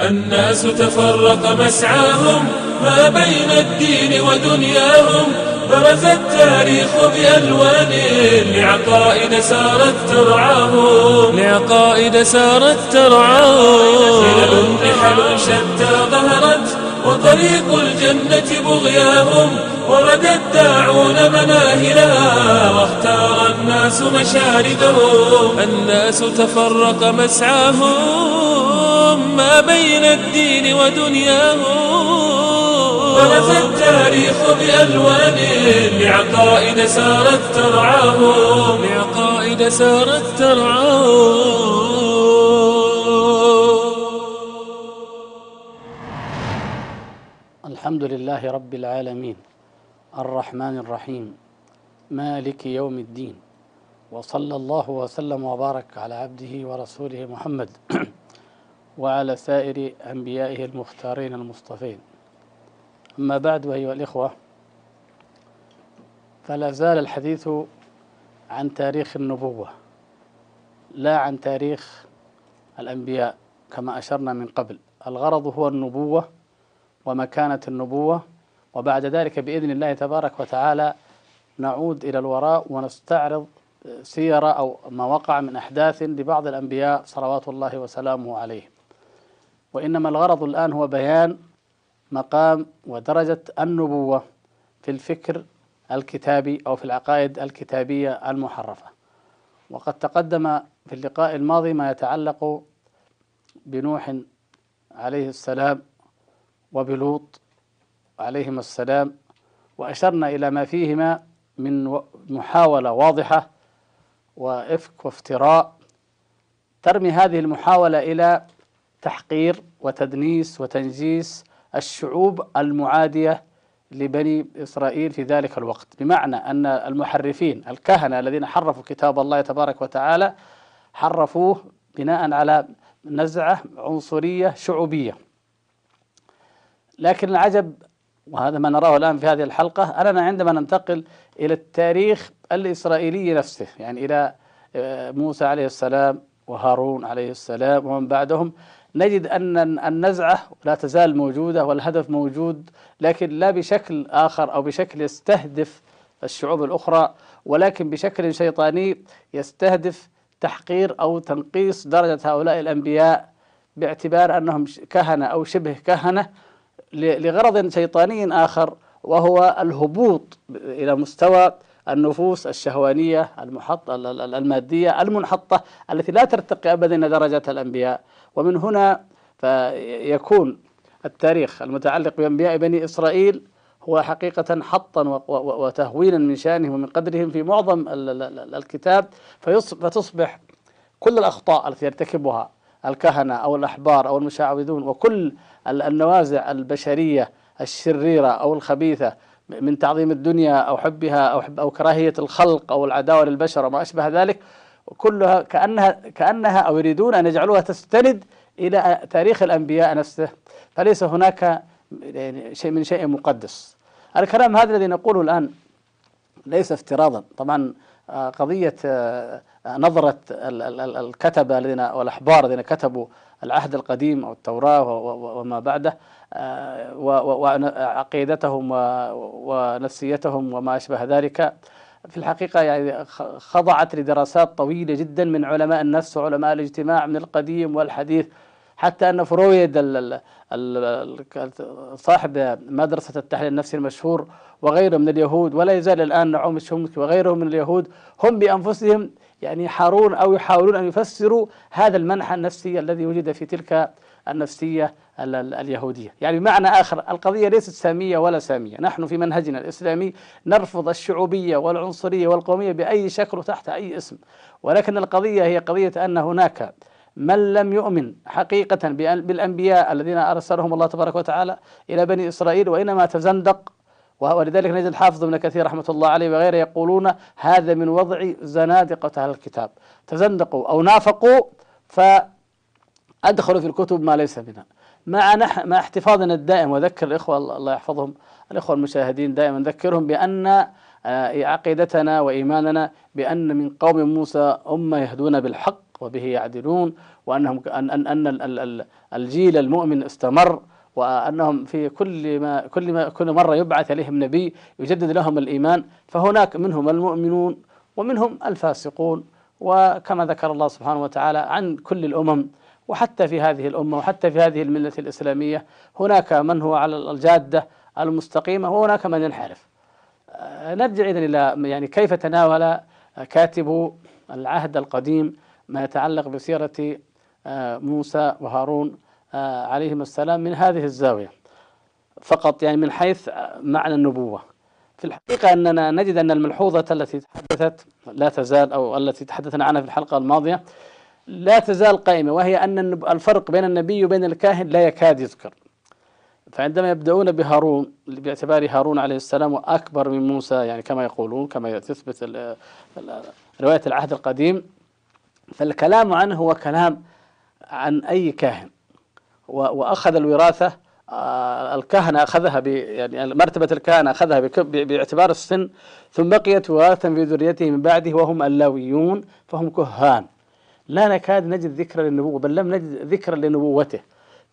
الناس تفرق مسعاهم ما بين الدين ودنياهم. برز التاريخ بألوان لعقائد سارت ترعاهم. لعقائد سارت ترعاهم. خلل نحل شتى ظهرت وطريق الجنة بغياهم ورد الداعون مناهلها واختار الناس مشاردهم الناس تفرق مسعاهم ما بين الدين ودنياهم. برز التاريخ بألوان لعقائد سارت ترعاهم. لعقائد سارت ترعاهم. الحمد لله رب العالمين. الرحمن الرحيم. مالك يوم الدين. وصلى الله وسلم وبارك على عبده ورسوله محمد وعلى سائر أنبيائه المختارين المصطفين. أما بعد أيها الإخوة فلا زال الحديث عن تاريخ النبوة لا عن تاريخ الأنبياء كما أشرنا من قبل. الغرض هو النبوة ومكانة النبوة. وبعد ذلك بإذن الله تبارك وتعالى نعود إلى الوراء ونستعرض سير أو ما وقع من أحداث لبعض الأنبياء صلوات الله وسلامه عليه. وإنما الغرض الآن هو بيان مقام ودرجة النبوة في الفكر الكتابي أو في العقائد الكتابية المحرفة. وقد تقدم في اللقاء الماضي ما يتعلق بنوح عليه السلام وبلوط عليهما السلام وأشرنا إلى ما فيهما من محاولة واضحة وإفك وافتراء ترمي هذه المحاولة إلى تحقير وتدنيس وتنجيس الشعوب المعادية لبني إسرائيل في ذلك الوقت. بمعنى أن المحرفين الكهنة الذين حرفوا كتاب الله تبارك وتعالى حرفوه بناء على نزعة عنصرية شعوبية. لكن العجب وهذا ما نراه الآن في هذه الحلقة أننا عندما ننتقل إلى التاريخ الإسرائيلي نفسه يعني إلى موسى عليه السلام وهارون عليه السلام ومن بعدهم نجد أن النزعة لا تزال موجودة والهدف موجود لكن لا بشكل آخر أو بشكل يستهدف الشعوب الأخرى ولكن بشكل شيطاني يستهدف تحقير أو تنقيص درجة هؤلاء الأنبياء باعتبار أنهم كهنة أو شبه كهنة لغرض شيطاني آخر وهو الهبوط إلى مستوى النفوس الشهوانية المحط المادية المنحطة التي لا ترتقي أبدا إلى درجة الأنبياء. ومن هنا فيكون التاريخ المتعلق بأنبياء بني إسرائيل هو حقيقة حطا وتهوينا من شأنهم ومن قدرهم في معظم الكتاب. فتصبح كل الأخطاء التي يرتكبها الكهنة أو الأحبار أو المشعوذون وكل النوازع البشرية الشريرة أو الخبيثة من تعظيم الدنيا أو حبها أو حب أو كراهية الخلق أو العداوة للبشر وما أشبه ذلك كلها كأنها كأنها أو يريدون أن يجعلوها تستند إلى تاريخ الأنبياء نفسه. فليس هناك يعني شيء من شيء مقدس. الكلام هذا الذي نقوله الآن ليس افتراضا. طبعا قضية نظرة الكتبة الذين والأحبار الذين كتبوا العهد القديم أو التوراة وما بعده وعقيدتهم ونفسيتهم وما أشبه ذلك. في الحقيقة يعني خضعت لدراسات طويلة جدا من علماء النفس وعلماء الاجتماع من القديم والحديث. حتى أن فرويد صاحب مدرسة التحليل النفسي المشهور وغيره من اليهود ولا يزال الآن نعوم الشمك وغيرهم من اليهود هم بأنفسهم يعني يحارون أو يحاولون أن يفسروا هذا المنحى النفسي الذي وجد في تلك النفسية اليهودية. يعني بمعنى آخر القضية ليست سامية ولا سامية. نحن في منهجنا الإسلامي نرفض الشعوبية والعنصرية والقومية بأي شكل وتحت أي اسم. ولكن القضية هي قضية أن هناك من لم يؤمن حقيقة بالأنبياء الذين أرسلهم الله تبارك وتعالى إلى بني إسرائيل وإنما تزندق ولذلك نجد الحافظ ابن كثير رحمة الله عليه وغيره يقولون هذا من وضع زنادقة أهل الكتاب. تزندقوا أو نافقوا فأدخلوا في الكتب ما ليس منها مع نح مع احتفاظنا الدائم وذكر الإخوة الله يحفظهم الإخوة المشاهدين دائما نذكرهم بأن عقيدتنا وإيماننا بأن من قوم موسى أمة يهدون بالحق وبه يعدلون وأنهم أن أن أن ال- ال- ال- الجيل المؤمن استمر وأنهم في كل ما كل ما كل مرة يبعث إليهم نبي يجدد لهم الإيمان فهناك منهم المؤمنون ومنهم الفاسقون وكما ذكر الله سبحانه وتعالى عن كل الأمم وحتى في هذه الأمة وحتى في هذه الملة الإسلامية هناك من هو على الجادة المستقيمة وهناك من ينحرف. نرجع إذن إلى يعني كيف تناول كاتب العهد القديم ما يتعلق بسيرة آه، موسى وهارون. آه، عليهما السلام من هذه الزاوية. فقط يعني من حيث معنى النبوة. في الحقيقة أننا نجد أن الملحوظة التي تحدثت لا تزال أو التي تحدثنا عنها في الحلقة الماضية لا تزال قائمة وهي أن الفرق بين النبي وبين الكاهن لا يكاد يذكر. فعندما يبدأون بهارون باعتبار هارون عليه السلام أكبر من موسى يعني كما يقولون كما تثبت رواية العهد القديم فالكلام عنه هو كلام عن أي كاهن. وأخذ الوراثة آه، الكهنة أخذها ب يعني مرتبة الكهنة أخذها باعتبار السن ثم بقيت وراثة في ذريته من بعده وهم اللاويون فهم كهان. لا نكاد نجد ذكرا للنبوة بل لم نجد ذكرا لنبوته.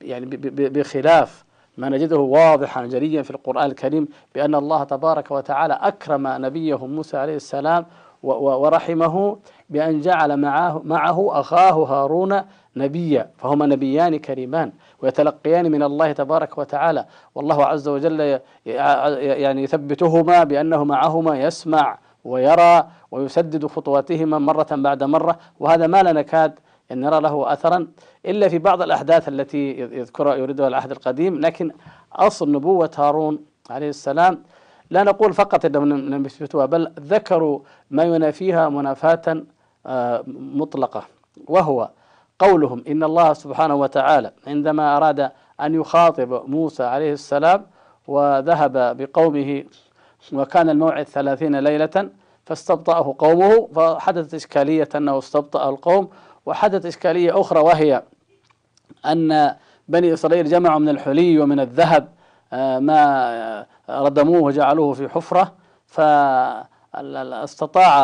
يعني بخلاف ما نجده واضحا جليا في القرآن الكريم بأن الله تبارك وتعالى أكرم نبيه موسى عليه السلام ورحمه بأن جعل معه, معه أخاه هارون نبيا فهما نبيان كريمان ويتلقيان من الله تبارك وتعالى. والله عز وجل يعني يثبتهما بأنه معهما يسمع ويرى ويسدد خطواتهما مرة بعد مرة وهذا ما لا نكاد أن نرى له أثرا إلا في بعض الأحداث التي يذكرها يريدها العهد القديم. لكن أصل نبوة هارون عليه السلام لا نقول فقط أنهم لم يثبتوها بل ذكروا ما ينافيها منافاة آه، مطلقة. وهو قولهم إن الله سبحانه وتعالى عندما أراد أن يخاطب موسى عليه السلام وذهب بقومه وكان الموعد ثلاثين ليلة فاستبطأه قومه فحدثت إشكالية أنه استبطأ القوم وحدثت إشكالية أخرى وهي أن بني إسرائيل جمعوا من الحلي ومن الذهب آه، ما ردموه وجعلوه في حفرة فاستطاع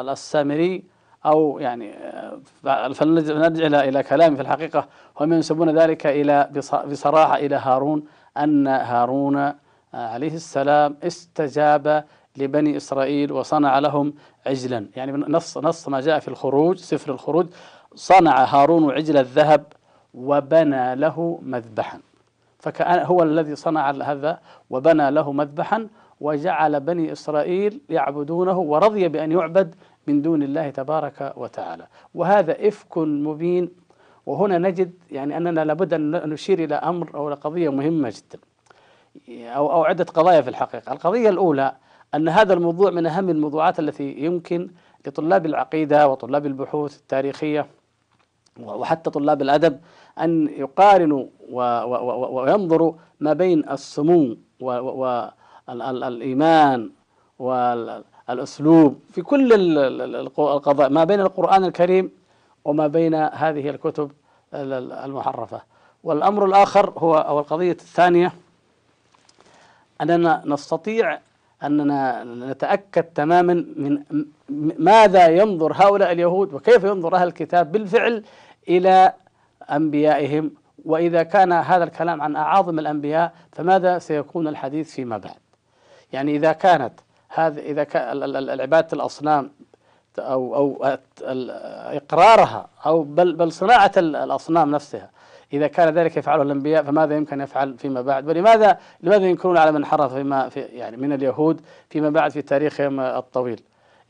السامري أو يعني فلنرجع إلى كلامي في الحقيقة. هم ينسبون ذلك إلى بص- بصراحة إلى هارون أن هارون عليه السلام استجاب لبني إسرائيل وصنع لهم عجلا. يعني نص نص ما جاء في الخروج سفر الخروج صنع هارون عجل الذهب وبنى له مذبحا. فكأن هو الذي صنع هذا وبنى له مذبحا وجعل بني إسرائيل يعبدونه ورضي بأن يعبد من دون الله تبارك وتعالى. وهذا إفك مبين. وهنا نجد يعني أننا لابد أن نشير إلى أمر أو قضية مهمة جدا أو أو عدة قضايا في الحقيقة، القضية الأولى أن هذا الموضوع من أهم الموضوعات التي يمكن لطلاب العقيدة وطلاب البحوث التاريخية وحتى طلاب الأدب أن يقارنوا وينظروا ما بين السمو والايمان والاسلوب في كل ال- ال- الق- القضايا ما بين القرآن الكريم وما بين هذه الكتب ال- ال- المحرفة. والأمر الآخر هو أو القضية الثانية أننا نستطيع أننا نتأكد تماما من ماذا ينظر هؤلاء اليهود وكيف ينظر أهل الكتاب بالفعل إلى أنبيائهم وإذا كان هذا الكلام عن أعاظم الأنبياء فماذا سيكون الحديث فيما بعد؟ يعني إذا كانت هذا إذا كان العبادة الأصنام أو أو إقرارها أو بل بل صناعة ال- الأصنام نفسها إذا كان ذلك يفعله الأنبياء فماذا يمكن يفعل فيما بعد؟ ولماذا لماذا ينكرون على من حرف فيما في يعني من اليهود فيما بعد في تاريخهم الطويل؟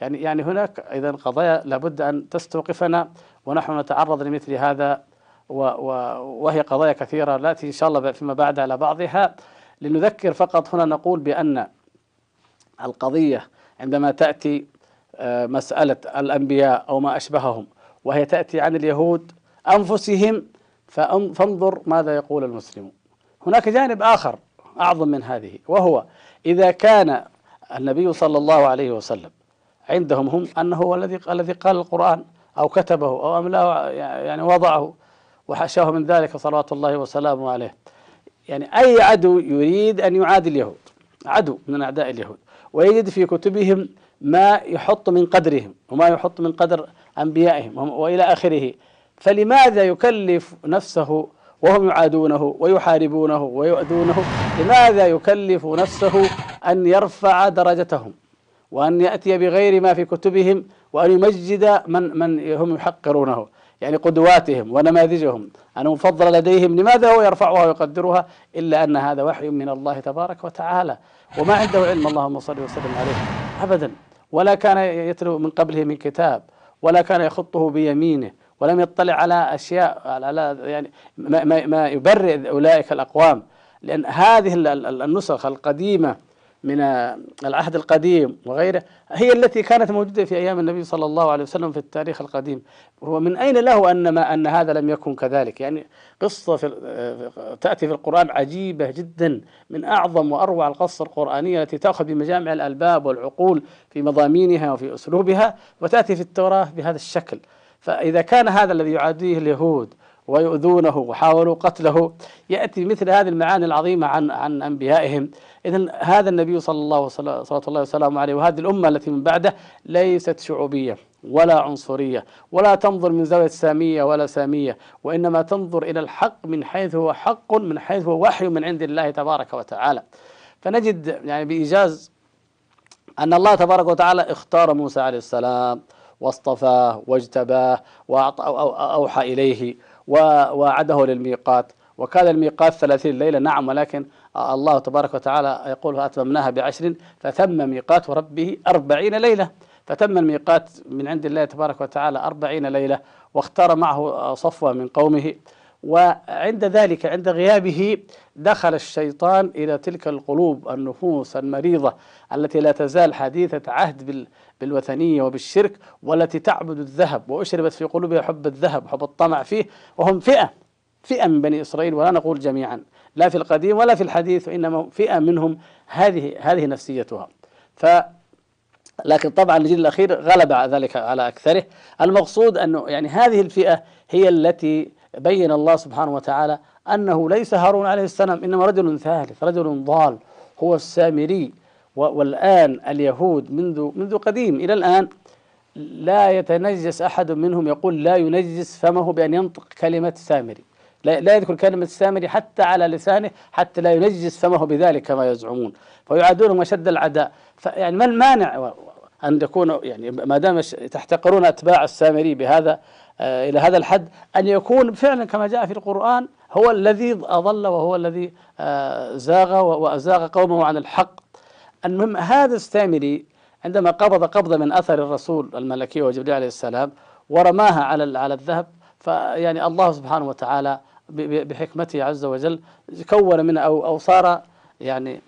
يعني يعني هناك إذا قضايا لابد أن تستوقفنا ونحن نتعرض لمثل هذا وهي قضايا كثيرة نأتي إن شاء الله فيما بعد على بعضها. لنذكر فقط هنا نقول بأن القضية عندما تأتي آه، مسألة الأنبياء أو ما أشبههم وهي تأتي عن اليهود أنفسهم فانظر ماذا يقول المسلمون هناك جانب آخر أعظم من هذه وهو إذا كان النبي صلى الله عليه وسلم عندهم هم أنه هو الذي الذي قال القرآن أو كتبه أو أملاه يعني وضعه. وحاشاه من ذلك صلوات الله وسلامه عليه. يعني أي عدو يريد أن يعادي اليهود عدو من أعداء اليهود ويجد في كتبهم ما يحط من قدرهم وما يحط من قدر أنبيائهم وإلى آخره. فلماذا يكلف نفسه وهم يعادونه ويحاربونه ويؤذونه؟ لماذا يكلف نفسه أن يرفع درجتهم وأن يأتي بغير ما في كتبهم وأن يمجد من من هم يحقرونه؟ يعني قدواتهم ونماذجهم. مفضل لديهم لماذا هو يرفعها ويقدرها؟ إلا أن هذا وحي من الله تبارك وتعالى. وما عنده علم اللهم صل وسلم عليه. أبدا. ولا كان يتلو من قبله من كتاب ولا كان يخطه بيمينه ولم يطلع على أشياء على يعني ما, ما, ما يبرئ أولئك الأقوام. لأن هذه النسخ القديمة من العهد القديم وغيره هي التي كانت موجودة في أيام النبي صلى الله عليه وسلم في التاريخ القديم. ومن أين له أن ما أن هذا لم يكن كذلك؟ يعني قصة في تأتي في القرآن عجيبة جدا من أعظم وأروع القصة القرآنية التي تأخذ بمجامع الألباب والعقول في مضامينها وفي أسلوبها وتأتي في التوراة بهذا الشكل. فإذا كان هذا الذي يعاديه اليهود ويؤذونه وحاولوا قتله يأتي مثل هذه المعاني العظيمة عن عن أنبيائهم. إذا هذا النبي صلى الله صلى الله وسلم عليه وهذه الأمة التي من بعده ليست شعوبية ولا عنصرية ولا تنظر من زاوية سامية ولا سامية وإنما تنظر إلى الحق من حيث هو حق من حيث هو وحي من عند الله تبارك وتعالى. فنجد يعني بإيجاز أن الله تبارك وتعالى اختار موسى عليه السلام واصطفاه واجتباه وأوحى إليه ووعده للميقات. وكان الميقات ثلاثين ليلة نعم ولكن الله تبارك وتعالى يقول أتممناها بعشر فتم ميقات ربه أربعين ليلة. فتم الميقات من عند الله تبارك وتعالى أربعين ليلة واختار معه صفوة من قومه. وعند ذلك عند غيابه دخل الشيطان إلى تلك القلوب النفوس المريضة التي لا تزال حديثة عهد بالوثنية وبالشرك والتي تعبد الذهب وأشربت في قلوبها حب الذهب وحب الطمع فيه وهم فئة فئة من بني إسرائيل ولا نقول جميعا. لا في القديم ولا في الحديث وإنما فئة منهم هذه هذه نفسيتها. ف لكن طبعا الجيل الأخير غلب ذلك على أكثره. المقصود أنه يعني هذه الفئة هي التي بين الله سبحانه وتعالى أنه ليس هارون عليه السلام إنما رجل ثالث رجل ضال هو السامري والآن اليهود منذ منذ قديم. إلى الآن لا يتنجس أحد منهم يقول لا ينجس فمه بأن ينطق كلمة سامري. لا, لا يذكر كلمة السامري حتى على لسانه حتى لا ينجس فمه بذلك كما يزعمون. فيعادونهم أشد العداء. يعني ما المانع أن تكونوا يعني ما دام تحتقرون أتباع السامري بهذا آه إلى هذا الحد أن يكون فعلا كما جاء في القرآن هو الذي أضل وهو الذي آه زاغ وأزاغ قومه عن الحق. المهم هذا السامري عندما قبض قبضة من أثر الرسول الملكي وجبريل عليه السلام ورماها على على الذهب فيعني الله سبحانه وتعالى بحكمته عز وجل كون منها أو أو صار يعني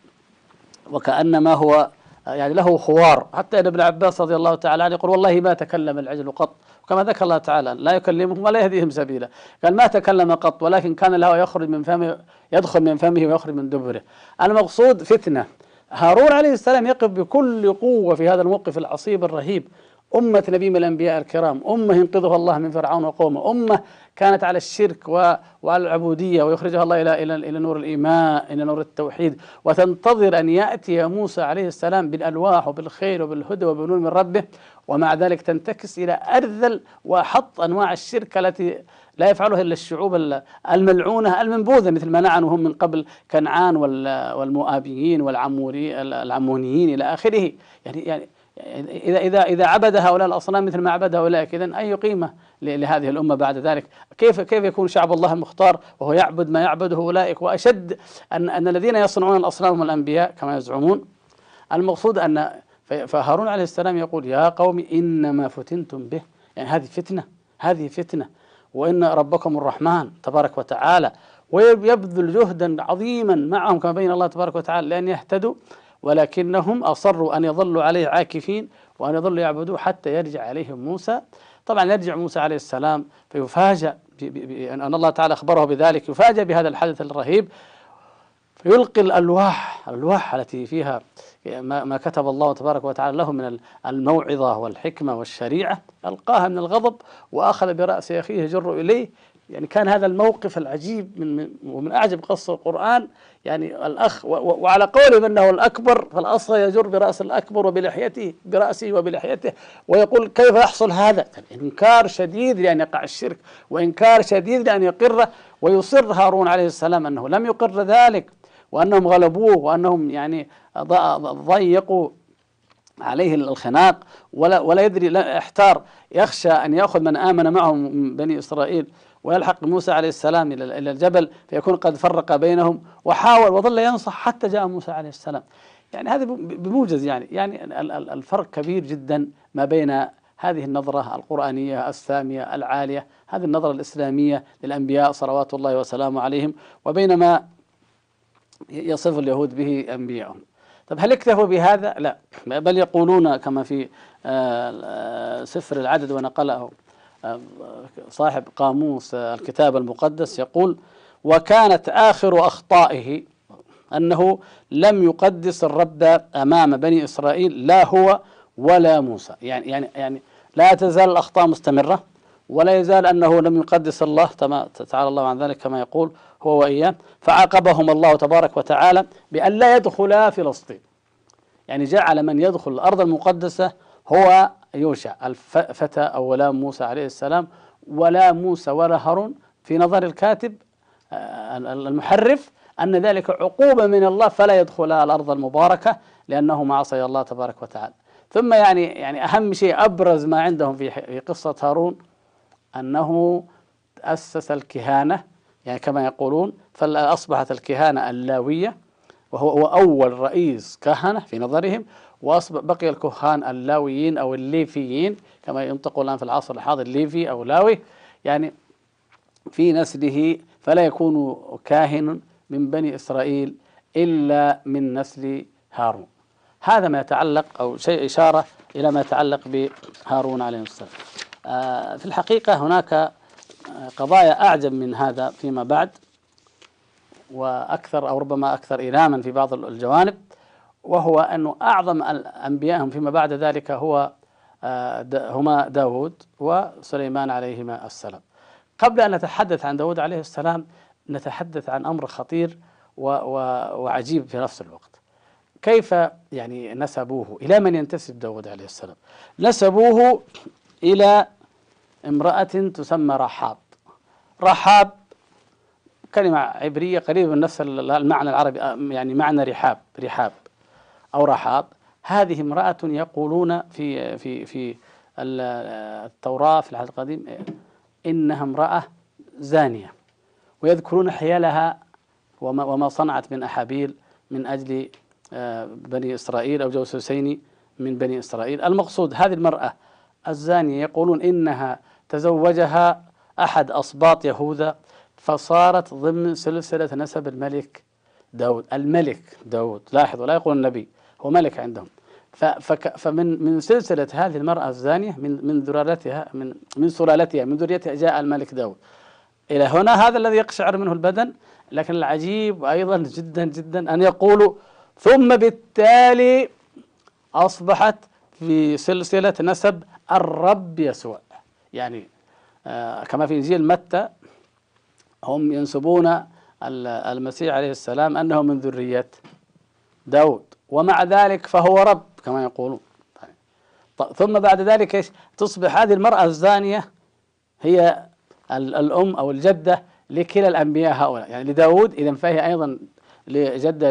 وكأنما هو يعني له خوار. حتى إن ابن عباس رضي الله تعالى عنه يقول والله ما تكلم العجل قط. وكما ذكر الله تعالى لا يكلمهم ولا يهديهم سبيلا. قال ما تكلم قط ولكن كان له يخرج من فمه يدخل من فمه ويخرج من دبره. المقصود فتنة. هارون عليه السلام يقف بكل قوة في هذا الموقف العصيب الرهيب. أمة نبي من الأنبياء الكرام. أمة ينقذها الله من فرعون وقومه. أمة كانت على الشرك وعلى العبودية ويخرجها الله إلى إلى إلى نور الإيمان إلى نور التوحيد. وتنتظر أن يأتي موسى عليه السلام بالألواح وبالخير وبالهدى وبنور من ربه ومع ذلك تنتكس إلى أرذل وحط أنواع الشرك التي لا يفعلها إلا الشعوب الملعونة المنبوذة مثل ما نعنوا هم من قبل كنعان والمؤابيين والعمونيين إلى آخره. يعني يعني إذا إذا إذا عبد هؤلاء الأصنام مثل ما عبد هؤلاء إذا أي قيمة لهذه الأمة بعد ذلك؟ كيف كيف يكون شعب الله المختار وهو يعبد ما يعبده أولئك؟ وأشد أن أن الذين يصنعون الأصنام هم الأنبياء كما يزعمون. المقصود أن فهارون عليه السلام يقول يا قوم إنما فتنتم به. يعني هذه فتنة هذه فتنة. وإن ربكم الرحمن تبارك وتعالى ويبذل جهدا عظيما معهم كما بين الله تبارك وتعالى لأن يهتدوا ولكنهم أصروا أن يظلوا عليه عاكفين وأن يظلوا يعبدوه حتى يرجع عليهم موسى. طبعا يرجع موسى عليه السلام فيفاجأ أن الله تعالى أخبره بذلك يفاجأ بهذا الحدث الرهيب فيلقي الألواح الألواح التي فيها ما كتب الله تبارك وتعالى له من الموعظة والحكمة والشريعة ألقاها من الغضب وأخذ برأس أخيه يجر إليه. يعني كان هذا الموقف العجيب من من ومن أعجب قصص القرآن يعني و- وعلى قوله انه الأكبر فالاصغر يجر برأس الأكبر وبلحيته برأسه وبلحيته ويقول كيف يحصل هذا؟ إنكار شديد لأن يقع الشرك وإنكار شديد لأن يقر ويصر هارون عليه السلام أنه لم يقر ذلك وأنهم غلبوه وأنهم يعني ضيقوا عليه الخناق ولا ولا يدري لا احتار يخشى أن يأخذ من آمن معه من بني إسرائيل ويلحق موسى عليه السلام إلى الجبل فيكون قد فرق بينهم وحاول وظل ينصح حتى جاء موسى عليه السلام. يعني هذا بموجز يعني يعني ال- ال- الفرق كبير جدا ما بين هذه النظرة القرآنية السامية العالية هذه النظرة الإسلامية للأنبياء صلوات الله وسلامه عليهم وبين ما يصف اليهود به أنبيائهم طب هل اكتفوا بهذا؟ لا بل يقولون كما في آه، آه، سفر العدد ونقله صاحب قاموس الكتاب المقدس يقول وكانت آخر أخطائه أنه لم يقدس الرب أمام بني إسرائيل لا هو ولا موسى. يعني يعني يعني لا تزال الأخطاء مستمرة ولا يزال أنه لم يقدس الله تعالى الله عن ذلك كما يقول هو وإياه. فعاقبهم الله تبارك وتعالى بأن لا يدخلا فلسطين. يعني جعل من يدخل الأرض المقدسة هو يوشع. الفتى أو غلام موسى عليه السلام ولا موسى ولا هارون في نظر الكاتب آه، المحرف أن ذلك عقوبة من الله فلا يدخلا الأرض المباركة لأنه عصي الله تبارك وتعالى. ثم يعني يعني أهم شيء أبرز ما عندهم في في قصة هارون أنه أسس الكهانة يعني كما يقولون فأصبحت الكهانة اللاوية وهو هو أول رئيس كهنة في نظرهم وأصبح بقي الكهان اللاويين أو الليفيين كما ينطق الآن في العصر الحاضر ليفي أو لاوي. يعني في نسله فلا يكون كاهن من بني إسرائيل إلا من نسل هارون. هذا ما يتعلق أو شيء إشارة إلى ما يتعلق بهارون عليه السلام. آه، في الحقيقة هناك آه، قضايا أعجب من هذا فيما بعد وأكثر أو ربما أكثر إيلاما في بعض الجوانب. وهو أنه أعظم أنبيائهم فيما بعد ذلك هو آه، هما داود وسليمان عليهما السلام. قبل أن نتحدث عن داود عليه السلام نتحدث عن أمر خطير وعجيب في نفس الوقت. كيف يعني نسبوه؟ إلى من ينتسب داود عليه السلام؟ نسبوه إلى امرأة تسمى رحاب. رحاب كلمة عبرية قريبة من نفس المعنى العربي يعني معنى رحاب رحاب. أو رحاب. هذه امرأة يقولون في في في التوراة في العهد القديم إنها امرأة زانية ويذكرون حيالها وما, وما صنعت من أحابيل من أجل آه، بني إسرائيل أو جوسوسين من بني إسرائيل. المقصود هذه المرأة الزانية يقولون إنها تزوجها أحد أصباط يهوذا فصارت ضمن سلسلة نسب الملك داود. الملك داود. لاحظوا لا يقول النبي. هو ملك عندهم. فمن من سلسلة هذه المرأة الزانية من من ذرارتها من من سلالتها من ذريتها جاء الملك داود. إلى هنا هذا الذي يقشعر منه البدن لكن العجيب أيضا جدا جدا أن يقولوا ثم بالتالي أصبحت في سلسلة نسب الرب يسوع. يعني آه كما في إنجيل متى هم ينسبون ال- المسيح عليه السلام أنه من ذرية داود. ومع ذلك فهو رب كما يقولون. طيب. ثم بعد ذلك إيش؟ تصبح هذه المرأة الزانية هي ال- الأم أو الجدة لكلا الأنبياء هؤلاء. يعني لداود إذا فهي أيضا لجدة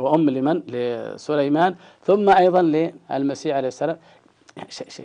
وأم لمن؟ لسليمان. ثم أيضا للمسيح عليه السلام.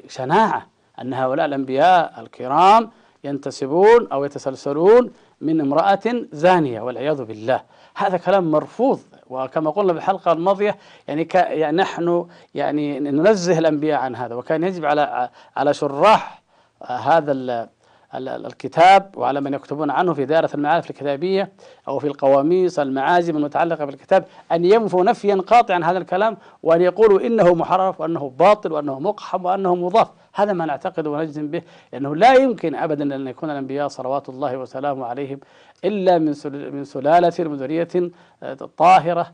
شناعة أن هؤلاء الأنبياء الكرام ينتسبون أو يتسلسلون من امرأة زانية والعياذ بالله. هذا كلام مرفوض. وكما قلنا بالحلقة الماضية يعني, ك يعني نحن يعني ننزه الأنبياء عن هذا. وكان يجب على على شراح هذا ال- ال- الكتاب وعلى من يكتبون عنه في دائرة المعارف الكتابية أو في القواميس المعاجم المتعلقة بالكتاب أن ينفوا نفيا قاطعا هذا الكلام وأن يقولوا إنه محرف وأنه باطل وأنه مقحم وأنه مضاف. هذا ما نعتقد ونجزم به لأنه لا يمكن أبدا أن يكون الأنبياء صلوات الله وسلامه عليهم إلا من من سلالة من ذرية آه، طاهرة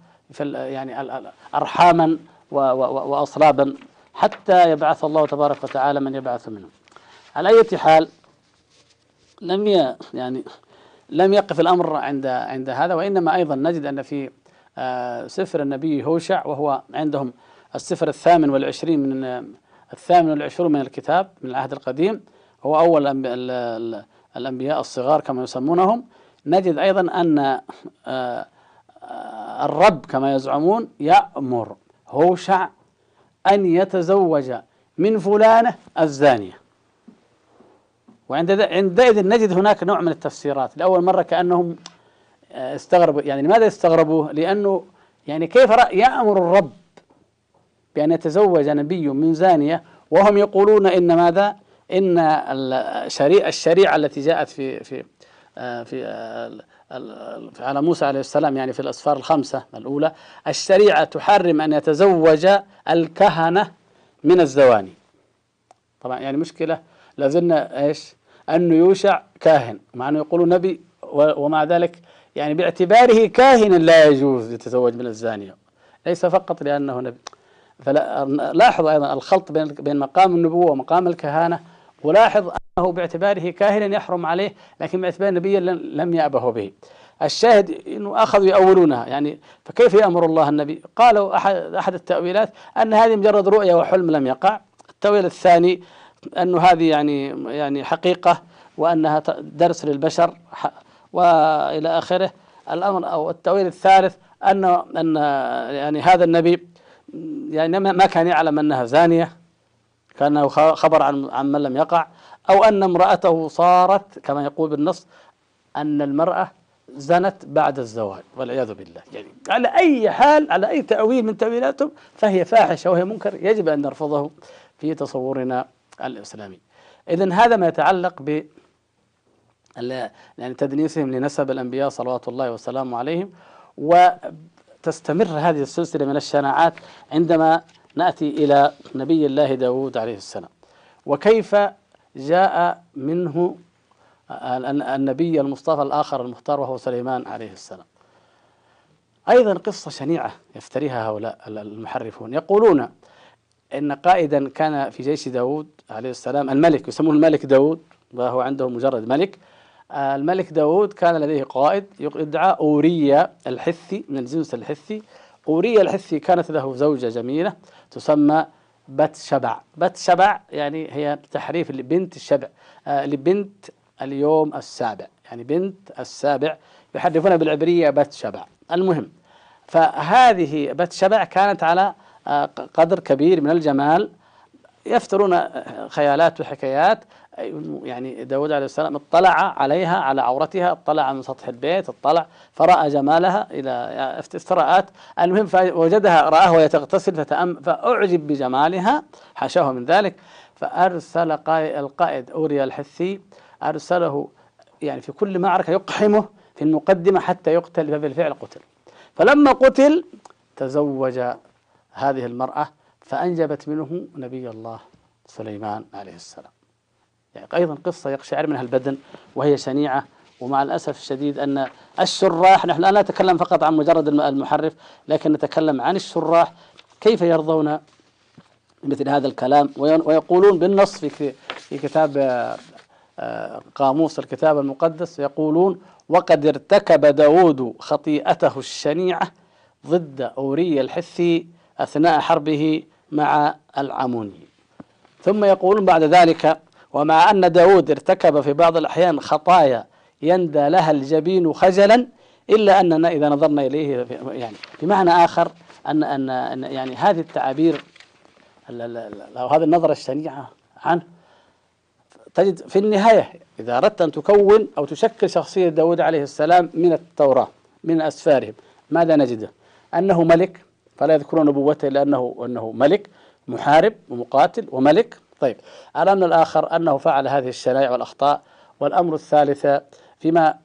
يعني أرحاما وأصلابا حتى يبعث الله تبارك وتعالى من يبعث منهم. على أي حال لم يعني لم يقف الأمر عند عند هذا وإنما أيضا نجد أن في آه، سفر النبي هوشع وهو عندهم السفر الثامن والعشرين من الثامن والعشرون من الكتاب من العهد القديم هو أول الأنب- ال- ال- الأنبياء الصغار كما يسمونهم. نجد أيضا أن آه، آه، الرب كما يزعمون يأمر هوشع أن يتزوج من فلانة الزانية. وعند عندئذ نجد هناك نوع من التفسيرات. لأول مرة كأنهم آه، استغربوا يعني لماذا استغربوا؟ لأنه يعني كيف يأمر الرب بأن يتزوج نبي من زانية وهم يقولون إن ماذا؟ إن الشريعة, الشريعة التي جاءت في في آه، في آه، ال- على موسى عليه السلام يعني في الأسفار الخمسة الأولى الشريعة تحرم أن يتزوج الكهنة من الزواني. طبعا يعني مشكلة لازلنا إيش؟ انه يوشع كاهن مع أنه يقولوا نبي ومع ذلك يعني باعتباره كاهن لا يجوز يتزوج من الزانية ليس فقط لأنه نبي. فلاحظ أيضا الخلط بين بين مقام النبوة ومقام الكهانة ولاحظ أنه باعتباره كاهنا يحرم عليه لكن باعتباره نبيا لم يأبه به. الشاهد إنه أخذوا يأولونها يعني فكيف يأمر الله النبي؟ قالوا احد أحد التأويلات أن هذه مجرد رؤيا وحلم لم يقع. التأويل الثاني أنه هذه يعني يعني حقيقة وأنها ت- درس للبشر وإلى آخره. الأمر أو التأويل الثالث أن أن يعني هذا النبي يعني ما كان يعلم أنها زانية كأنه خ- خبر عن عن من لم يقع أو أن امرأته صارت كما يقول بالنص أن المرأة زنت بعد الزواج والعياذ بالله. يعني على أي حال على أي تأويل من تأويلاتهم فهي فاحشة وهي منكر يجب أن نرفضه في تصورنا الإسلامي. إذا هذا ما يتعلق ب يعني تدنيسهم لنسب الأنبياء صلوات الله وسلامه عليهم وتستمر هذه السلسلة من الشناعات عندما نأتي إلى نبي الله داود عليه السلام. وكيف جاء منه ال- ال- النبي المصطفى الآخر المختار وهو سليمان عليه السلام. أيضا قصة شنيعة يفتريها هؤلاء ال- المحرفون. يقولون إن قائدا كان في جيش داود عليه السلام الملك يسمونه الملك داود وهو عنده مجرد ملك. الملك داود كان لديه قائد يدعى أوريا الحثي من الجنس الحثي. أوريا الحثي كانت له زوجة جميلة تسمى بت شبع. بت شبع يعني هي تحريف لبنت الشبع آه، لبنت اليوم السابع. يعني بنت السابع يحرفونها بالعبرية بت شبع. المهم فهذه بت شبع كانت على آه، قدر كبير من الجمال. يفترون آه، خيالات وحكايات يعني داود عليه السلام اطلع عليها على عورتها اطلع من سطح البيت اطلع فرأى جمالها إلى افتراءات المهم فوجدها رآها وهي تغتسل فتأم فأعجب بجمالها حاشاه من ذلك. فأرسل قائد القائد أوريا الحثي أرسله يعني في كل معركة يقحمه في المقدمة حتى يقتل فبالفعل قتل. فلما قتل تزوج هذه المرأة فأنجبت منه نبي الله سليمان عليه السلام. أيضا قصة يقشعر منها البدن وهي شنيعة ومع الأسف الشديد أن الشراح نحن لا نتكلم فقط عن مجرد الم- المحرف لكن نتكلم عن الشراح كيف يرضون مثل هذا الكلام ويقولون بالنص في في كتاب آه، آه، قاموس الكتاب المقدس يقولون وقد ارتكب داود خطيئته الشنيعة ضد أوري الحثي أثناء حربه مع العموني ثم يقولون بعد ذلك ومع أن داود ارتكب في بعض الأحيان خطايا يندى لها الجبين خجلا إلا أننا إذا نظرنا إليه يعني بمعنى آخر أن أن أن يعني هذه التعابير ال- ال- ال- أو هذه النظرة الشنيعة عنه تجد في النهاية إذا أردت أن تكون أو تشكل شخصية داود عليه السلام من التوراة من أسفارهم ماذا نجده أنه ملك فلا يذكرون نبوته إلا أنه أنه ملك محارب ومقاتل وملك طيب الأمر الآخر أنه فعل هذه الشنائع والأخطاء؟ والأمر الثالث فيما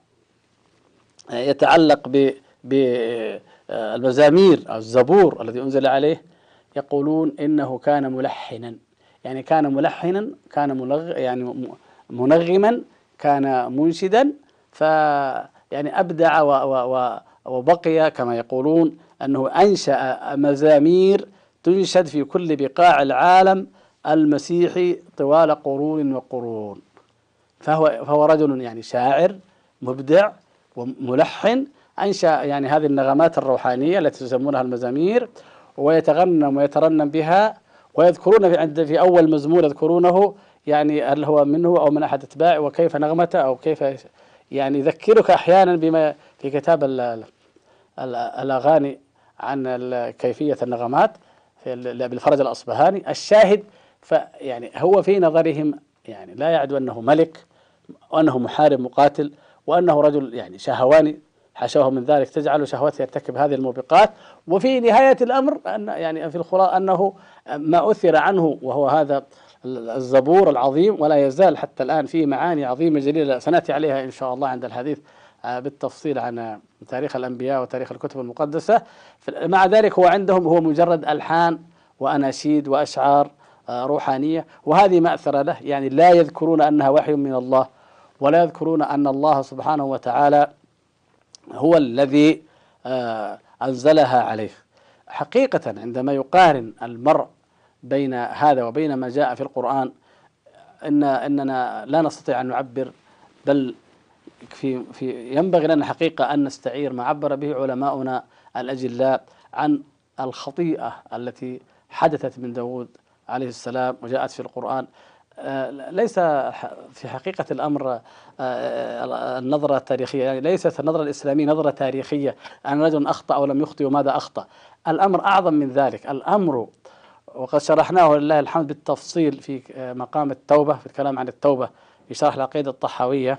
يتعلق بالمزامير أو الزبور الذي أنزل عليه يقولون إنه كان ملحنا يعني كان ملحنا كان ملغ يعني منغما كان منشدا ف يعني أبدع و و و وبقي كما يقولون أنه أنشأ مزامير تنشد في كل بقاع العالم المسيحي طوال قرون وقرون. فهو فهو رجل يعني شاعر مبدع وملحن أنشأ يعني هذه النغمات الروحانية التي يسمونها المزامير ويتغنم ويترنم بها ويذكرون في عند في أول مزمور يذكرونه يعني هل هو منه أو من أحد أتباعه وكيف نغمته أو كيف يعني يذكرك أحيانا بما في كتاب الأغاني عن كيفية النغمات لأبي الفرج الأصبهاني. الشاهد فيعني هو في نظرهم يعني لا يعدو أنه ملك وأنه محارب مقاتل وأنه رجل يعني شهواني حاشاه من ذلك تجعل شهوته يرتكب هذه الموبقات. وفي نهاية الأمر أن يعني في الخلاصة أنه ما أثر عنه وهو هذا الزبور العظيم ولا يزال حتى الآن فيه معاني عظيمة جليلة سنأتي عليها إن شاء الله عند الحديث آه، بالتفصيل عن تاريخ الأنبياء وتاريخ الكتب المقدسة. مع ذلك هو عندهم هو مجرد ألحان وأناشيد وأشعار. روحانية. وهذه مأثرة له يعني لا يذكرون أنها وحي من الله ولا يذكرون أن الله سبحانه وتعالى هو الذي آه، أنزلها عليه. حقيقة عندما يقارن المرء بين هذا وبين ما جاء في القرآن إن إننا لا نستطيع أن نعبر بل في في ينبغي لنا حقيقة أن نستعير. ما عبر به علماؤنا الأجلاء عن الخطيئة التي حدثت من داود عليه السلام وجاءت في القرآن. آه، ليس في حقيقة الأمر آه، النظرة التاريخية يعني ليست النظرة الإسلامية نظرة تاريخية أن رجل أخطأ أو لم يخطئ وماذا أخطأ. الأمر أعظم من ذلك. الأمر وقد شرحناه لله الحمد بالتفصيل في مقام التوبة في الكلام عن التوبة في شرح العقيدة الطحاوية.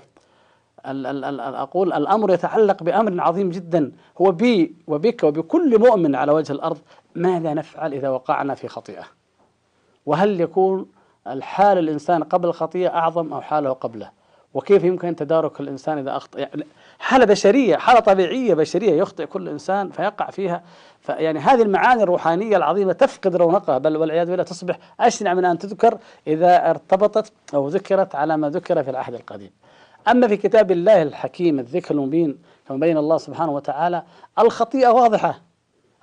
أقول الأمر يتعلق بأمر عظيم جدا. هو بي وبك وبكل مؤمن على وجه الأرض ماذا نفعل إذا وقعنا في خطيئة؟ وهل يكون الحال الإنسان قبل الخطيئة أعظم أو حاله قبله؟ وكيف يمكن تدارك الإنسان إذا أخطأ؟ يعني حالة بشرية حالة طبيعية بشرية يخطئ كل إنسان فيقع فيها. فيعني هذه المعاني الروحانية العظيمة تفقد رونقها. بل والعياذ بالله تصبح أشنع من أن تذكر إذا ارتبطت أو ذكرت على ما ذكر في العهد القديم. أما في كتاب الله الحكيم الذكر المبين كما بين الله سبحانه وتعالى الخطيئة واضحة.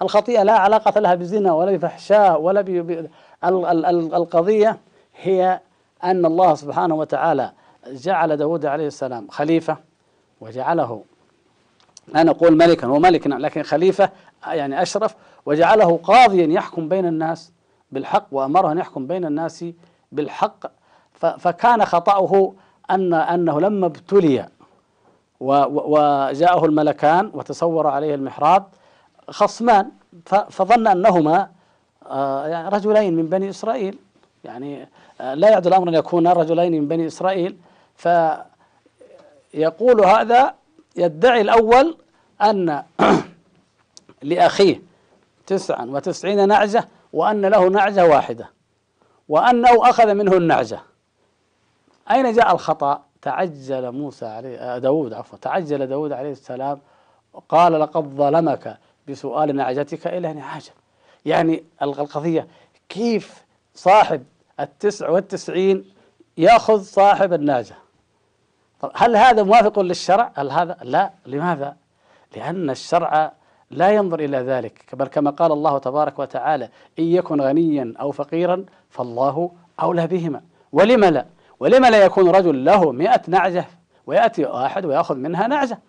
الخطيئة لا علاقة لها بزنا ولا بفحشاء ولا ب... القضية هي أن الله سبحانه وتعالى جعل داود عليه السلام خليفة وجعله لا نقول ملكا هو ملك لكن خليفة يعني أشرف وجعله قاضيا يحكم بين الناس بالحق وأمره أن يحكم بين الناس بالحق. فكان خطأه أن أنه لما ابتلي وجاءه الملكان وتصور عليه المحراب خصمان فظن أنهما رجلين من بني إسرائيل. يعني آه، لا يعد الأمر أن يكون رجلين من بني إسرائيل. فيقول هذا يدعي الأول أن لأخيه تسعا وتسعين نعجة وأن له نعجة واحدة وأنه أخذ منه النعجة. أين جاء الخطأ؟ تعجل موسى عليه آه، داود عفوا تعجل داود عليه السلام قال لقد ظلمك بسؤال نعجتك إلى نعاجة. يعني القضية كيف صاحب التسع والتسعين يأخذ صاحب الناجة؟ هل هذا موافق للشرع؟ هل هذا؟ لا لماذا؟ لأن الشرع لا ينظر إلى ذلك بل كما قال الله تبارك وتعالى إن يكن غنيا أو فقيرا فالله أولى بهما. ولم لا؟ ولم لا يكون رجل له مئة نعجة ويأتي واحد ويأخذ منها نعجة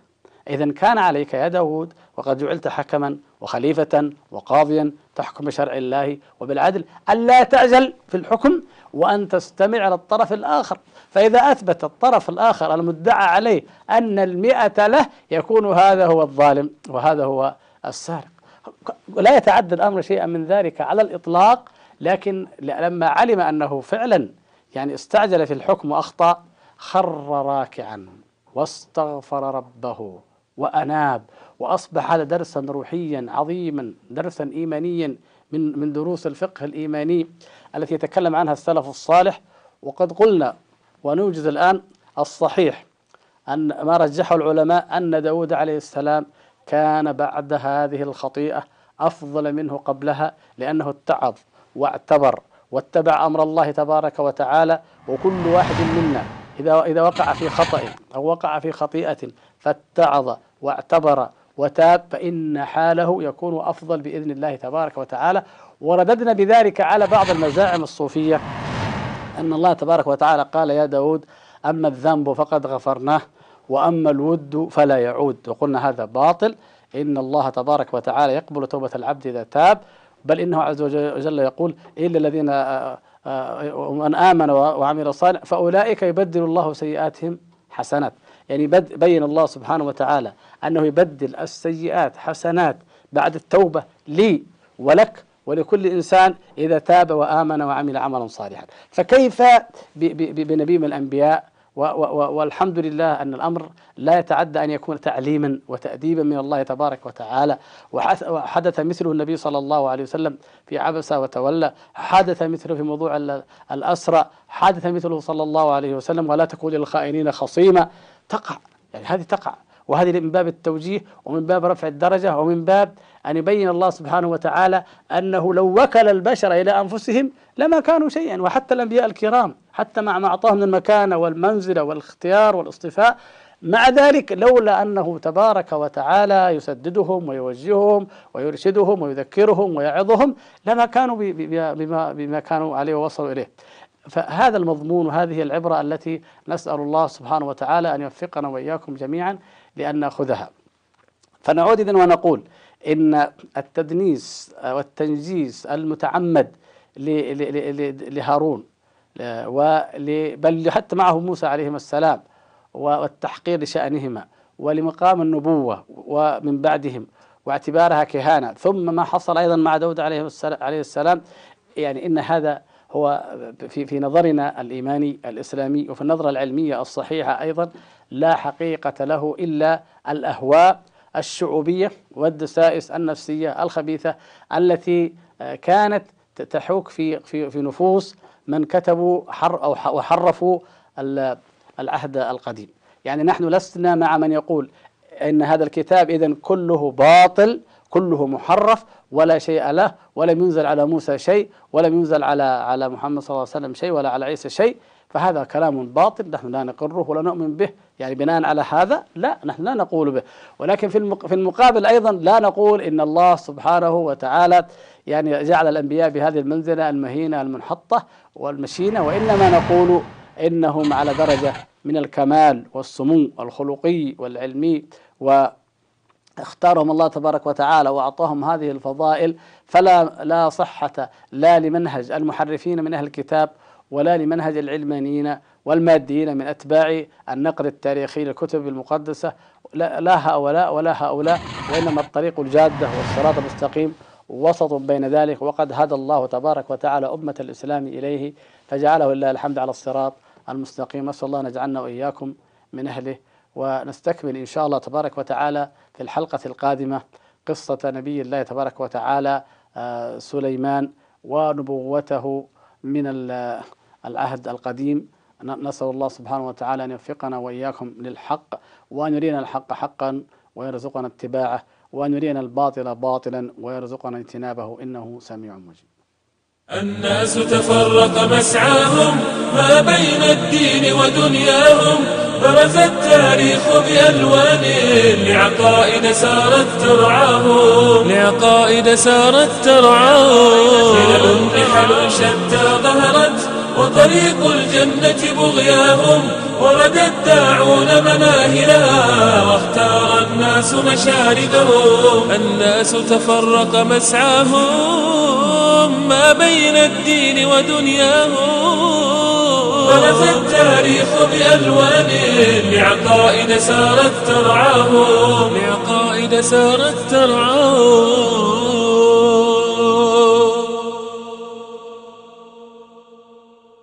إذا كان عليك يا داود وقد جعلت حكما وخليفة وقاضيا تحكم بشرع الله وبالعدل ألا تعجل في الحكم وأن تستمع للطرف الآخر. فإذا أثبت الطرف الآخر المدعى عليه أن المئة له يكون هذا هو الظالم وهذا هو السارق. لا يتعدى الأمر شيئا من ذلك على الإطلاق لكن لما علم أنه فعلا يعني استعجل في الحكم وأخطأ خر راكعا واستغفر ربه. وأناب وأصبح هذا درسا روحيا عظيما درسا إيمانيا من من دروس الفقه الإيماني التي يتكلم عنها السلف الصالح. وقد قلنا ونوجد الآن الصحيح أن ما رجحه العلماء أن داود عليه السلام كان بعد هذه الخطيئة أفضل منه قبلها لأنه اتعظ واعتبر واتبع أمر الله تبارك وتعالى وكل واحد منا إذا إذا وقع في خطأ أو وقع في خطيئة فاتعظ واعتبر وتاب فإن حاله يكون أفضل بإذن الله تبارك وتعالى. ورددنا بذلك على بعض المزاعم الصوفية أن الله تبارك وتعالى قال يا داود أما الذنب فقد غفرناه وأما الود فلا يعود. وقلنا هذا باطل إن الله تبارك وتعالى يقبل توبة العبد إذا تاب بل إنه عز وجل يقول إلا الذين آه، آه، من آمن وعمل صالح فأولئك يبدل الله سيئاتهم حسنات. يعني بين الله سبحانه وتعالى أنه يبدل السيئات حسنات بعد التوبة لي ولك ولكل إنسان إذا تاب وآمن وعمل عملا صالحا. فكيف بنبي من الأنبياء والحمد لله أن الأمر لا يتعدى أن يكون تعليما وتأديبا من الله تبارك وتعالى. وحدث مثله النبي صلى الله عليه وسلم في عبس وتولى. حدث مثله في موضوع الأسرى حدث مثله صلى الله عليه وسلم. ولا تكون للخائنين خصيما تقع. يعني هذه تقع. وهذه من باب التوجيه ومن باب رفع الدرجة ومن باب أن يبين الله سبحانه وتعالى أنه لو وكل البشر إلى أنفسهم لما كانوا شيئا. وحتى الأنبياء الكرام حتى مع ما أعطاهم من المكانة والمنزلة والاختيار والاصطفاء مع ذلك لولا أنه تبارك وتعالى يسددهم ويوجههم ويرشدهم ويذكرهم ويعظهم لما كانوا بما, بما كانوا عليه ووصلوا إليه. فهذا المضمون وهذه العبرة التي نسأل الله سبحانه وتعالى أن يوفقنا وإياكم جميعا. لأن نأخذها. فنعود إذن ونقول إن التدنيس والتنجيس المتعمد لهارون بل حتى معه موسى عليهما السلام والتحقير لشأنهما ولمقام النبوة ومن بعدهم واعتبارها كهانة. ثم ما حصل أيضا مع داود عليه السلام يعني إن هذا هو في في نظرنا الإيماني الإسلامي وفي النظرة العلمية الصحيحة أيضا لا حقيقة له إلا الأهواء الشعوبية والدسائس النفسية الخبيثة التي كانت تحوك في في في نفوس من كتبوا حر أو وحرفوا العهد القديم. يعني نحن لسنا مع من يقول إن هذا الكتاب إذا كله باطل كله محرف ولا شيء له ولم ينزل على موسى شيء ولم ينزل على على محمد صلى الله عليه وسلم شيء ولا على عيسى شيء. فهذا كلام باطل نحن لا نقره ولا نؤمن به. يعني بناء على هذا لا نحن لا نقول به. ولكن في في المقابل أيضا لا نقول إن الله سبحانه وتعالى يعني جعل الأنبياء بهذه المنزلة المهينة المنحطة والمشينة وإنما نقول إنهم على درجة من الكمال والسمو الخلقي والعلمي. و اختارهم الله تبارك وتعالى وأعطاهم هذه الفضائل. فلا لا صحة لا لمنهج المحرفين من أهل الكتاب ولا لمنهج العلمانيين والماديين من أتباع النقد التاريخي للكتب المقدسة. لا هؤلاء ولا هؤلاء وإنما الطريق الجادة والصراط المستقيم وسط بين ذلك. وقد هدى الله تبارك وتعالى أمة الإسلام إليه فجعله لله الحمد على الصراط المستقيم. نسأل الله نجعلنا وإياكم من أهله ونستكمل إن شاء الله تبارك وتعالى في الحلقة القادمة قصة نبي الله تبارك وتعالى آه، سليمان ونبوته من العهد القديم. نسأل الله سبحانه وتعالى أن يوفقنا وإياكم للحق وأن يرينا الحق حقا ويرزقنا اتباعه وأن يرينا الباطل باطلا ويرزقنا اجتنابه. إنه سميع مجيب. الناس تفرق مسعاهم ما بين الدين ودنياهم برز التاريخ بألوان لعقائد سارت ترعاهم. لعقائد سارت ترعاهم. خلل نحل شتى ظهرت وطريق الجنة بغياهم ورد الداعون مناهلها واختار الناس مشاردهم. الناس تفرق مسعاهم ما بين الدين ودنياهم. برز التاريخ بألوان لعقائد سارت ترعاهم. لعقائد سارت ترعاهم.